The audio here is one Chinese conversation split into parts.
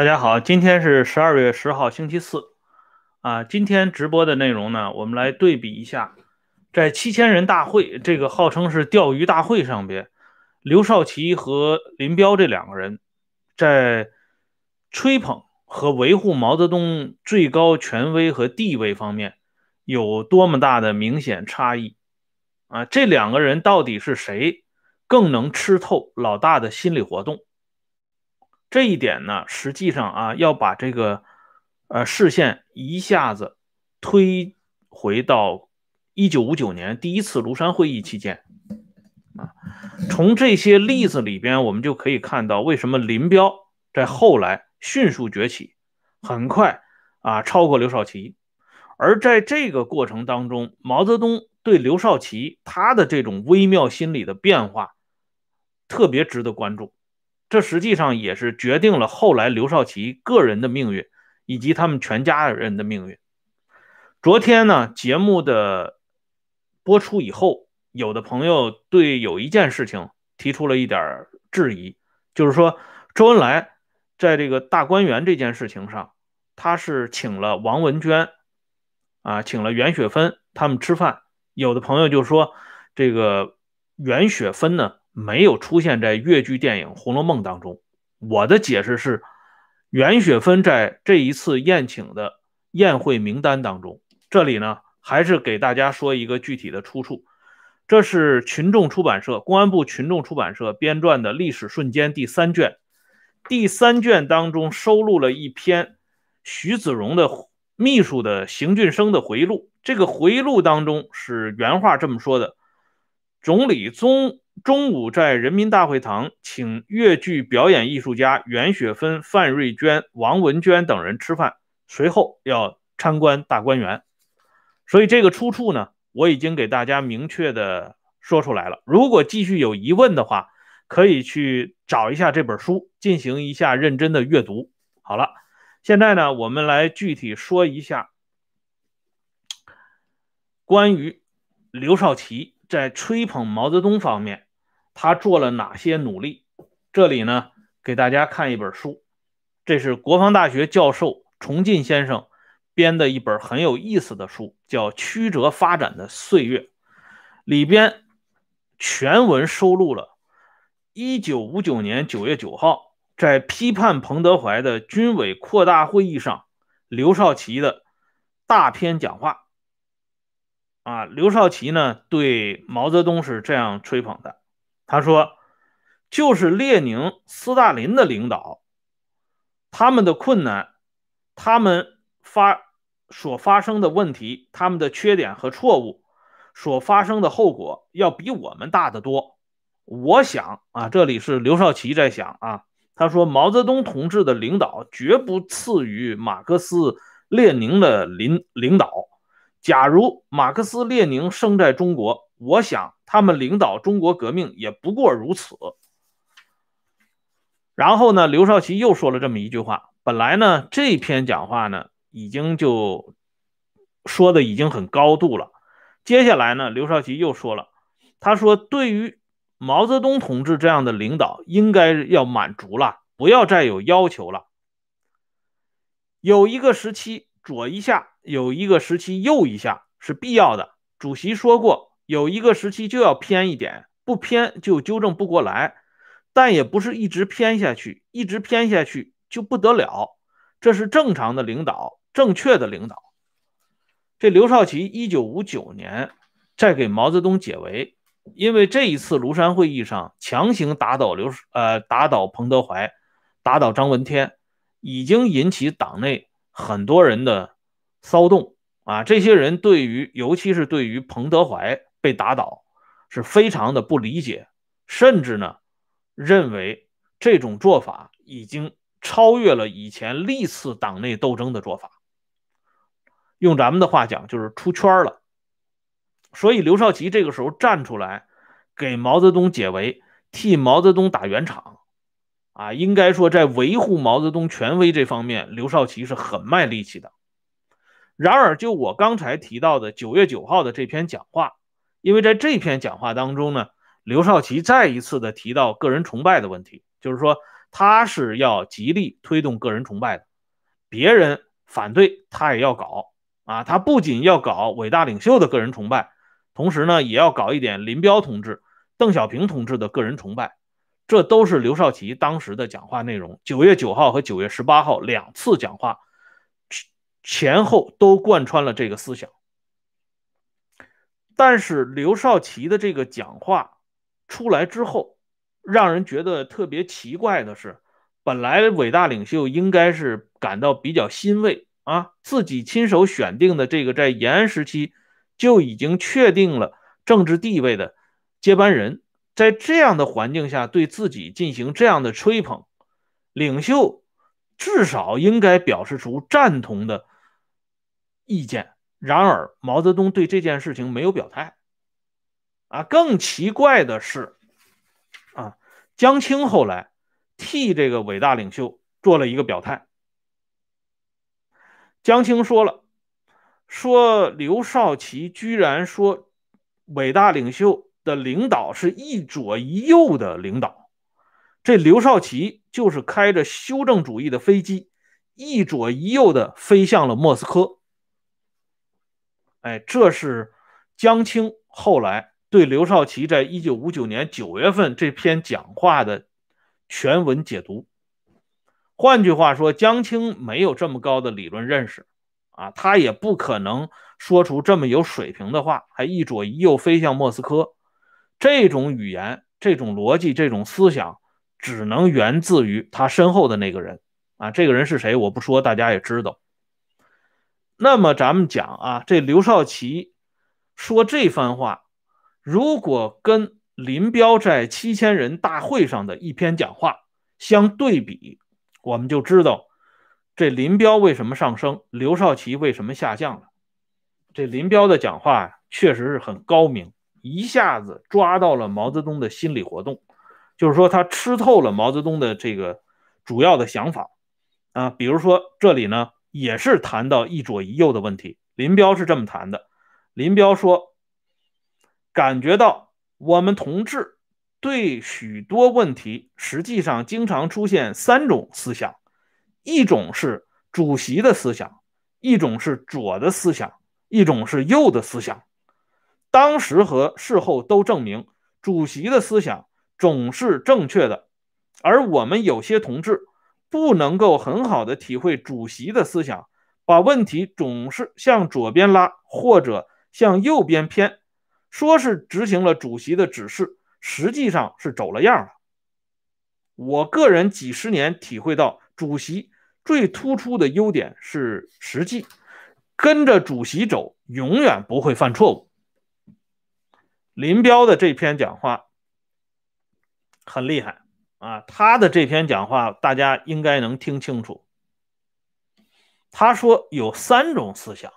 大家好，今天是十二月十号，星期四，啊，今天直播的内容呢，我们来对比一下，在七千人大会这个号称是钓鱼大会上边，刘少奇和林彪这两个人在吹捧和维护毛泽东最高权威和地位方面有多么大的明显差异，啊，这两个人到底是谁更能吃透老大的心理活动？这一点呢，实际上啊，要把这个呃视线一下子推回到一九五九年第一次庐山会议期间啊，从这些例子里边，我们就可以看到为什么林彪在后来迅速崛起，很快啊超过刘少奇，而在这个过程当中，毛泽东对刘少奇他的这种微妙心理的变化，特别值得关注。这实际上也是决定了后来刘少奇个人的命运，以及他们全家人的命运。昨天呢，节目的播出以后，有的朋友对有一件事情提出了一点质疑，就是说周恩来在这个大观园这件事情上，他是请了王文娟啊，请了袁雪芬他们吃饭。有的朋友就说，这个袁雪芬呢？没有出现在越剧电影《红楼梦》当中。我的解释是，袁雪芬在这一次宴请的宴会名单当中。这里呢，还是给大家说一个具体的出处。这是群众出版社、公安部群众出版社编撰的《历史瞬间》第三卷。第三卷当中收录了一篇徐子荣的秘书的邢俊生的回忆录。这个回忆录当中是原话这么说的：总理宗。中午在人民大会堂请越剧表演艺术家袁雪芬、范瑞娟、王文娟等人吃饭，随后要参观大观园。所以这个出处呢，我已经给大家明确的说出来了。如果继续有疑问的话，可以去找一下这本书，进行一下认真的阅读。好了，现在呢，我们来具体说一下关于刘少奇在吹捧毛泽东方面。他做了哪些努力？这里呢，给大家看一本书，这是国防大学教授崇进先生编的一本很有意思的书，叫《曲折发展的岁月》，里边全文收录了1959年9月9号在批判彭德怀的军委扩大会议上，刘少奇的大篇讲话。啊，刘少奇呢，对毛泽东是这样吹捧的。他说：“就是列宁、斯大林的领导，他们的困难，他们发所发生的问题，他们的缺点和错误，所发生的后果，要比我们大得多。我想啊，这里是刘少奇在想啊。他说，毛泽东同志的领导绝不次于马克思、列宁的领领导。假如马克思、列宁生在中国，我想。”他们领导中国革命也不过如此。然后呢，刘少奇又说了这么一句话。本来呢，这篇讲话呢，已经就说的已经很高度了。接下来呢，刘少奇又说了，他说：“对于毛泽东同志这样的领导，应该要满足了，不要再有要求了。有一个时期左一下，有一个时期右一下是必要的。主席说过。”有一个时期就要偏一点，不偏就纠正不过来，但也不是一直偏下去，一直偏下去就不得了。这是正常的领导，正确的领导。这刘少奇一九五九年在给毛泽东解围，因为这一次庐山会议上强行打倒刘呃打倒彭德怀，打倒张闻天，已经引起党内很多人的骚动啊。这些人对于，尤其是对于彭德怀。被打倒是非常的不理解，甚至呢认为这种做法已经超越了以前历次党内斗争的做法。用咱们的话讲，就是出圈了。所以刘少奇这个时候站出来给毛泽东解围，替毛泽东打圆场，啊，应该说在维护毛泽东权威这方面，刘少奇是很卖力气的。然而，就我刚才提到的九月九号的这篇讲话。因为在这篇讲话当中呢，刘少奇再一次的提到个人崇拜的问题，就是说他是要极力推动个人崇拜的，别人反对他也要搞啊。他不仅要搞伟大领袖的个人崇拜，同时呢，也要搞一点林彪同志、邓小平同志的个人崇拜。这都是刘少奇当时的讲话内容。九月九号和九月十八号两次讲话前后都贯穿了这个思想。但是刘少奇的这个讲话出来之后，让人觉得特别奇怪的是，本来伟大领袖应该是感到比较欣慰啊，自己亲手选定的这个在延安时期就已经确定了政治地位的接班人。在这样的环境下，对自己进行这样的吹捧，领袖至少应该表示出赞同的意见。然而，毛泽东对这件事情没有表态。啊，更奇怪的是，啊，江青后来替这个伟大领袖做了一个表态。江青说了，说刘少奇居然说伟大领袖。的领导是一左一右的领导，这刘少奇就是开着修正主义的飞机，一左一右的飞向了莫斯科。哎，这是江青后来对刘少奇在一九五九年九月份这篇讲话的全文解读。换句话说，江青没有这么高的理论认识啊，他也不可能说出这么有水平的话，还一左一右飞向莫斯科。这种语言、这种逻辑、这种思想，只能源自于他身后的那个人啊！这个人是谁？我不说，大家也知道。那么咱们讲啊，这刘少奇说这番话，如果跟林彪在七千人大会上的一篇讲话相对比，我们就知道这林彪为什么上升，刘少奇为什么下降了。这林彪的讲话，确实是很高明。一下子抓到了毛泽东的心理活动，就是说他吃透了毛泽东的这个主要的想法啊。比如说这里呢，也是谈到一左一右的问题。林彪是这么谈的：林彪说，感觉到我们同志对许多问题，实际上经常出现三种思想，一种是主席的思想，一种是左的思想，一种是右的思想。当时和事后都证明，主席的思想总是正确的，而我们有些同志不能够很好的体会主席的思想，把问题总是向左边拉或者向右边偏，说是执行了主席的指示，实际上是走了样了。我个人几十年体会到，主席最突出的优点是实际，跟着主席走，永远不会犯错误。林彪的这篇讲话很厉害啊！他的这篇讲话大家应该能听清楚。他说有三种思想：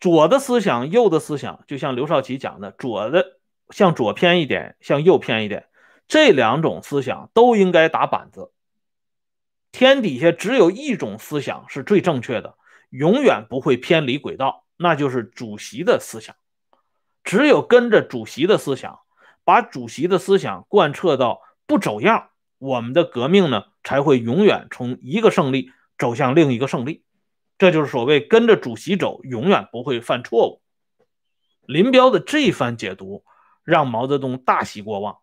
左的思想、右的思想，就像刘少奇讲的，左的向左偏一点，向右偏一点，这两种思想都应该打板子。天底下只有一种思想是最正确的，永远不会偏离轨道，那就是主席的思想。只有跟着主席的思想，把主席的思想贯彻到不走样，我们的革命呢才会永远从一个胜利走向另一个胜利。这就是所谓跟着主席走，永远不会犯错误。林彪的这番解读让毛泽东大喜过望。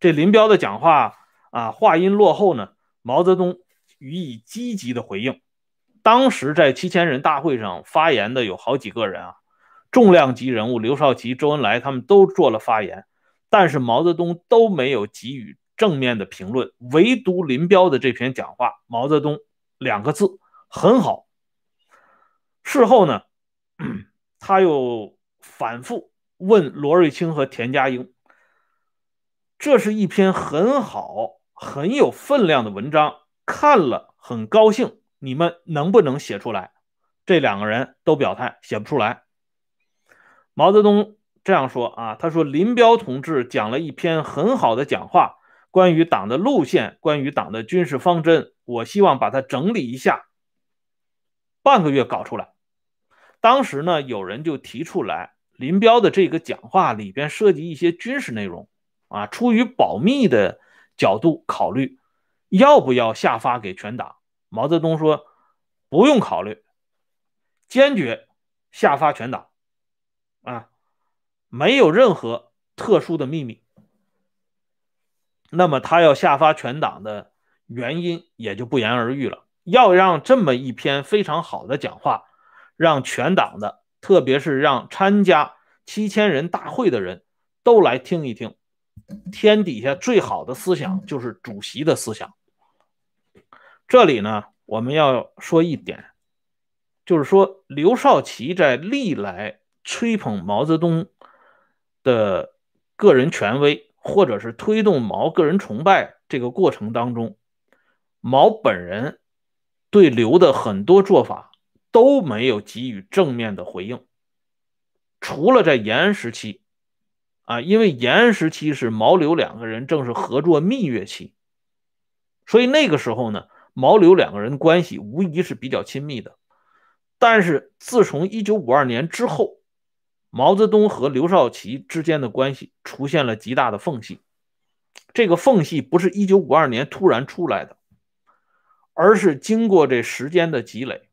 这林彪的讲话啊，话音落后呢，毛泽东予以积极的回应。当时在七千人大会上发言的有好几个人啊。重量级人物刘少奇、周恩来他们都做了发言，但是毛泽东都没有给予正面的评论，唯独林彪的这篇讲话，毛泽东两个字很好。事后呢，他又反复问罗瑞卿和田家英：“这是一篇很好、很有分量的文章，看了很高兴，你们能不能写出来？”这两个人都表态写不出来。毛泽东这样说啊，他说林彪同志讲了一篇很好的讲话，关于党的路线，关于党的军事方针，我希望把它整理一下，半个月搞出来。当时呢，有人就提出来，林彪的这个讲话里边涉及一些军事内容啊，出于保密的角度考虑，要不要下发给全党？毛泽东说不用考虑，坚决下发全党，啊，没有任何特殊的秘密。那么他要下发全党的原因也就不言而喻了。要让这么一篇非常好的讲话，让全党的，特别是让参加七千人大会的人都来听一听。天底下最好的思想就是主席的思想。这里呢，我们要说一点，就是说刘少奇在历来吹捧毛泽东的个人权威，或者是推动毛个人崇拜这个过程当中，毛本人对刘的很多做法都没有给予正面的回应，除了在延安时期。啊，因为延安时期是毛刘两个人正是合作蜜月期，所以那个时候呢，毛刘两个人关系无疑是比较亲密的。但是自从一九五二年之后，毛泽东和刘少奇之间的关系出现了极大的缝隙。这个缝隙不是一九五二年突然出来的，而是经过这时间的积累。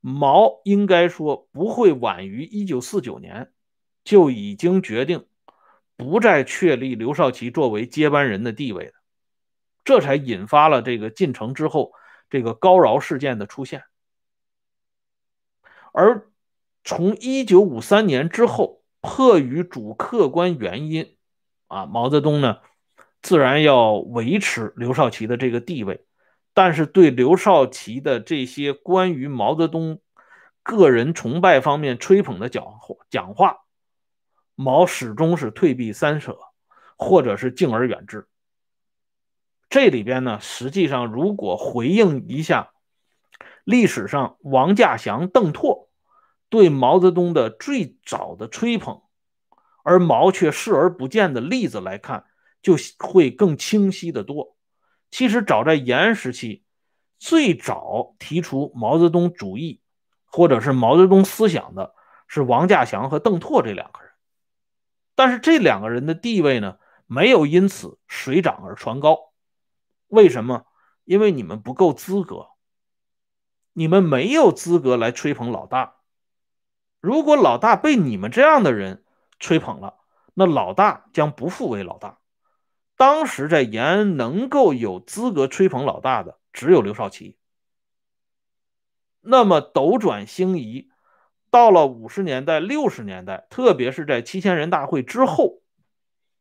毛应该说不会晚于一九四九年就已经决定。不再确立刘少奇作为接班人的地位的，这才引发了这个进城之后这个高饶事件的出现。而从一九五三年之后，迫于主客观原因，啊，毛泽东呢自然要维持刘少奇的这个地位，但是对刘少奇的这些关于毛泽东个人崇拜方面吹捧的讲讲话。毛始终是退避三舍，或者是敬而远之。这里边呢，实际上如果回应一下历史上王稼祥、邓拓对毛泽东的最早的吹捧，而毛却视而不见的例子来看，就会更清晰的多。其实早在延安时期，最早提出毛泽东主义或者是毛泽东思想的是王稼祥和邓拓这两个人。但是这两个人的地位呢，没有因此水涨而船高。为什么？因为你们不够资格，你们没有资格来吹捧老大。如果老大被你们这样的人吹捧了，那老大将不复为老大。当时在延安能够有资格吹捧老大的，只有刘少奇。那么斗转星移。到了五十年代、六十年代，特别是在七千人大会之后，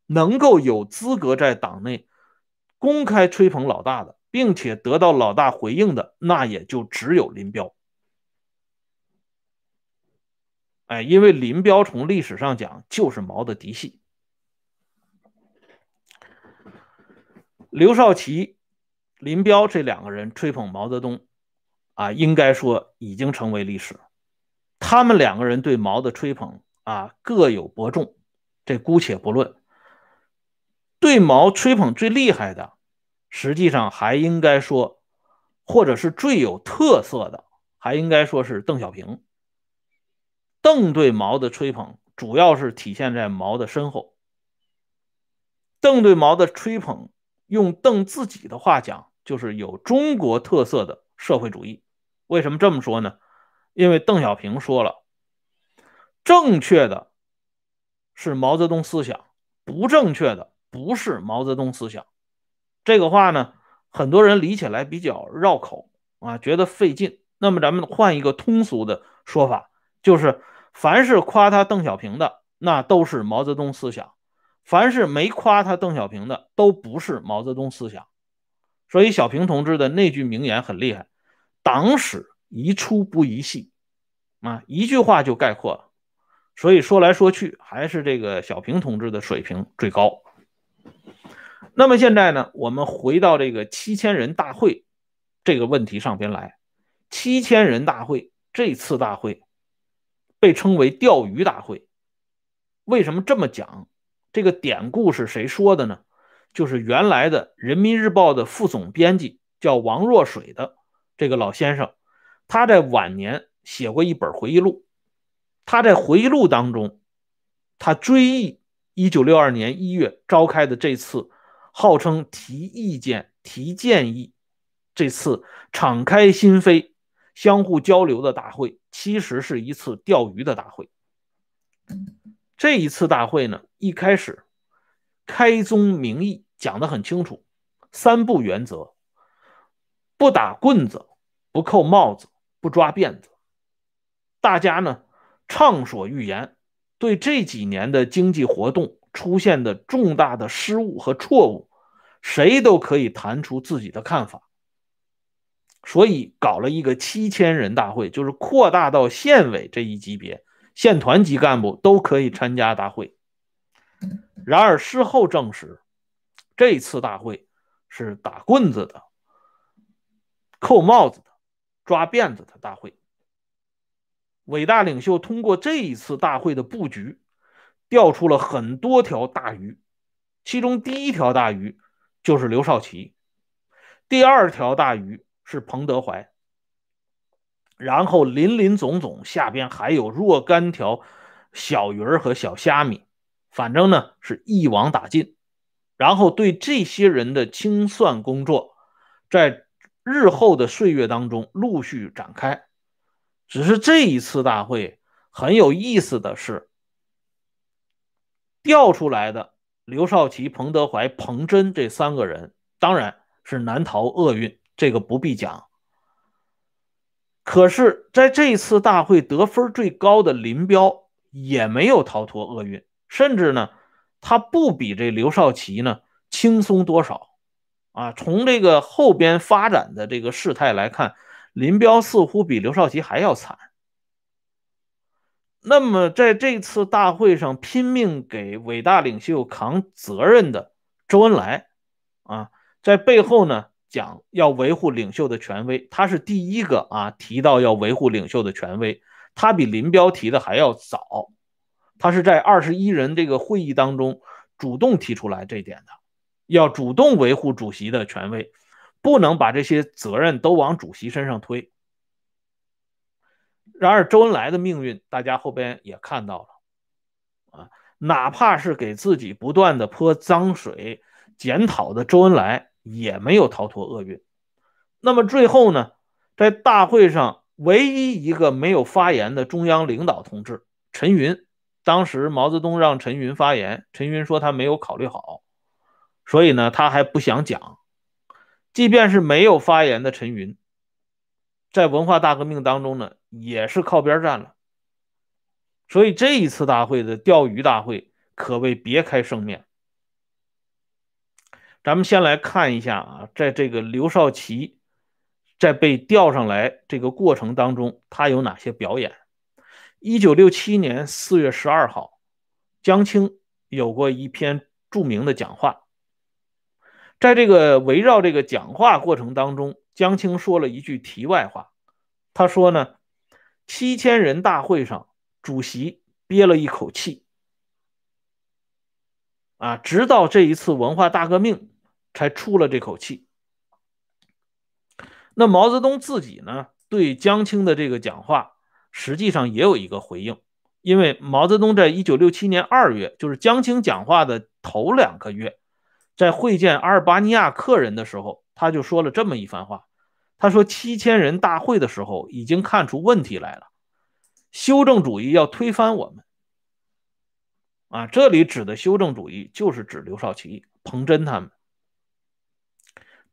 能够有资格在党内公开吹捧老大的，并且得到老大回应的，那也就只有林彪。哎，因为林彪从历史上讲就是毛的嫡系，刘少奇、林彪这两个人吹捧毛泽东，啊，应该说已经成为历史。他们两个人对毛的吹捧啊，各有伯仲，这姑且不论。对毛吹捧最厉害的，实际上还应该说，或者是最有特色的，还应该说是邓小平。邓对毛的吹捧，主要是体现在毛的身后。邓对毛的吹捧，用邓自己的话讲，就是有中国特色的社会主义。为什么这么说呢？因为邓小平说了，正确的是毛泽东思想，不正确的不是毛泽东思想。这个话呢，很多人理起来比较绕口啊，觉得费劲。那么咱们换一个通俗的说法，就是凡是夸他邓小平的，那都是毛泽东思想；凡是没夸他邓小平的，都不是毛泽东思想。所以小平同志的那句名言很厉害：党史。一出不宜细，啊，一句话就概括了。所以说来说去，还是这个小平同志的水平最高。那么现在呢，我们回到这个七千人大会这个问题上边来。七千人大会这次大会被称为钓鱼大会，为什么这么讲？这个典故是谁说的呢？就是原来的人民日报的副总编辑叫王若水的这个老先生。他在晚年写过一本回忆录，他在回忆录当中，他追忆1962年1月召开的这次号称提意见、提建议，这次敞开心扉、相互交流的大会，其实是一次钓鱼的大会。这一次大会呢，一开始开宗明义讲得很清楚，三不原则：不打棍子，不扣帽子，不抓辫子。大家呢畅所欲言，对这几年的经济活动出现的重大的失误和错误，谁都可以谈出自己的看法。所以搞了一个七千人大会，就是扩大到县委这一级别。县团级干部都可以参加大会，然而事后证实，这次大会是打棍子的、扣帽子的、抓辫子的大会。伟大领袖通过这一次大会的布局，钓出了很多条大鱼，其中第一条大鱼就是刘少奇，第二条大鱼是彭德怀。然后林林总总，下边还有若干条小鱼儿和小虾米，反正呢是一网打尽。然后对这些人的清算工作，在日后的岁月当中陆续展开。只是这一次大会很有意思的是，调出来的刘少奇、彭德怀、彭真这三个人，当然是难逃厄运，这个不必讲。可是，在这次大会得分最高的林彪也没有逃脱厄运，甚至呢，他不比这刘少奇呢轻松多少啊！从这个后边发展的这个事态来看，林彪似乎比刘少奇还要惨。那么，在这次大会上拼命给伟大领袖扛责任的周恩来啊，在背后呢？讲要维护领袖的权威，他是第一个啊提到要维护领袖的权威，他比林彪提的还要早，他是在二十一人这个会议当中主动提出来这点的，要主动维护主席的权威，不能把这些责任都往主席身上推。然而周恩来的命运，大家后边也看到了啊，哪怕是给自己不断的泼脏水、检讨的周恩来。也没有逃脱厄运。那么最后呢，在大会上唯一一个没有发言的中央领导同志陈云，当时毛泽东让陈云发言，陈云说他没有考虑好，所以呢他还不想讲。即便是没有发言的陈云，在文化大革命当中呢，也是靠边站了。所以这一次大会的钓鱼大会可谓别开生面。咱们先来看一下啊，在这个刘少奇在被调上来这个过程当中，他有哪些表演？一九六七年四月十二号，江青有过一篇著名的讲话。在这个围绕这个讲话过程当中，江青说了一句题外话，他说呢，七千人大会上，主席憋了一口气啊，直到这一次文化大革命。才出了这口气。那毛泽东自己呢，对江青的这个讲话，实际上也有一个回应。因为毛泽东在一九六七年二月，就是江青讲话的头两个月，在会见阿尔巴尼亚客人的时候，他就说了这么一番话。他说：“七千人大会的时候，已经看出问题来了，修正主义要推翻我们。”啊，这里指的修正主义，就是指刘少奇、彭真他们。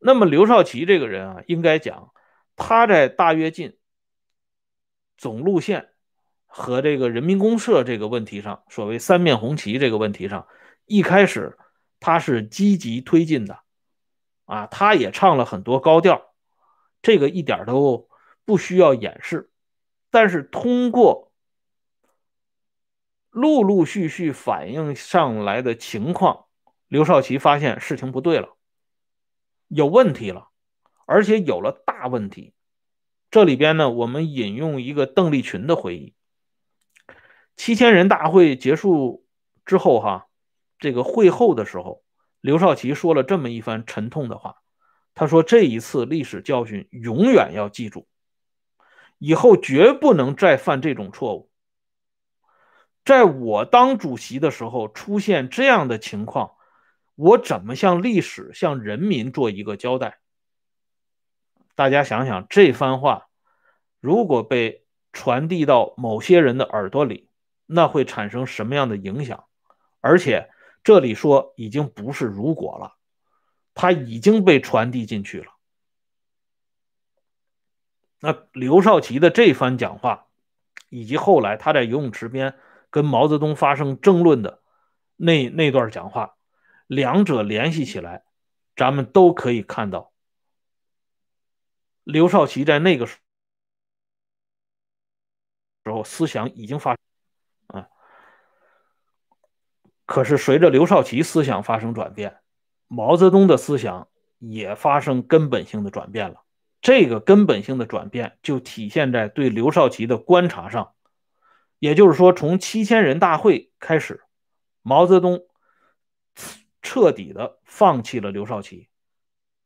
那么刘少奇这个人啊，应该讲他在大跃进总路线和这个人民公社这个问题上，所谓三面红旗这个问题上，一开始他是积极推进的，啊，他也唱了很多高调，这个一点都不需要掩饰。但是通过陆陆续续反映上来的情况，刘少奇发现事情不对了。有问题了，而且有了大问题。这里边呢，我们引用一个邓丽群的回忆：七千人大会结束之后，哈，这个会后的时候，刘少奇说了这么一番沉痛的话。他说：“这一次历史教训永远要记住，以后绝不能再犯这种错误。在我当主席的时候出现这样的情况。”我怎么向历史、向人民做一个交代？大家想想，这番话如果被传递到某些人的耳朵里，那会产生什么样的影响？而且这里说已经不是如果了，它已经被传递进去了。那刘少奇的这番讲话，以及后来他在游泳池边跟毛泽东发生争论的那那段讲话，两者联系起来，咱们都可以看到，刘少奇在那个时候思想已经发，啊，可是随着刘少奇思想发生转变，毛泽东的思想也发生根本性的转变了。这个根本性的转变就体现在对刘少奇的观察上，也就是说，从七千人大会开始，毛泽东彻底的放弃了刘少奇。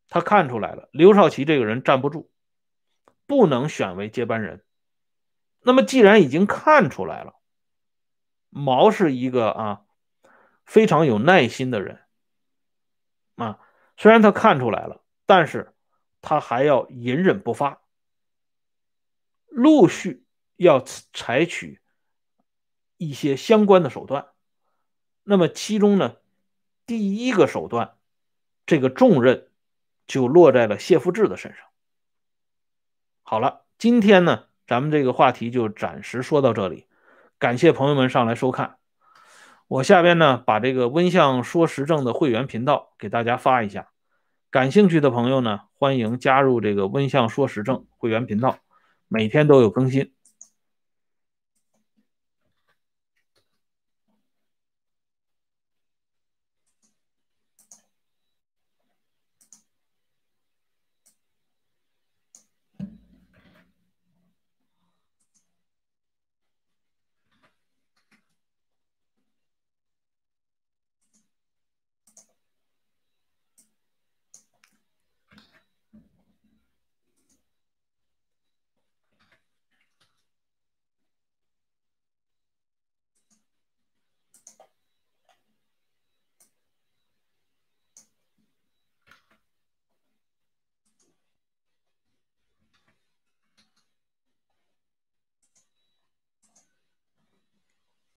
他看出来了，刘少奇这个人站不住，不能选为接班人。那么，既然已经看出来了，毛是一个啊非常有耐心的人啊，虽然他看出来了，但是。他还要隐忍不发，陆续要采取一些相关的手段。那么其中呢，第一个手段，这个重任就落在了谢富治的身上。好了，今天呢，咱们这个话题就暂时说到这里。感谢朋友们上来收看。我下边呢，把这个温相说时政的会员频道给大家发一下。感兴趣的朋友呢，欢迎加入这个温相说时政会员频道，每天都有更新。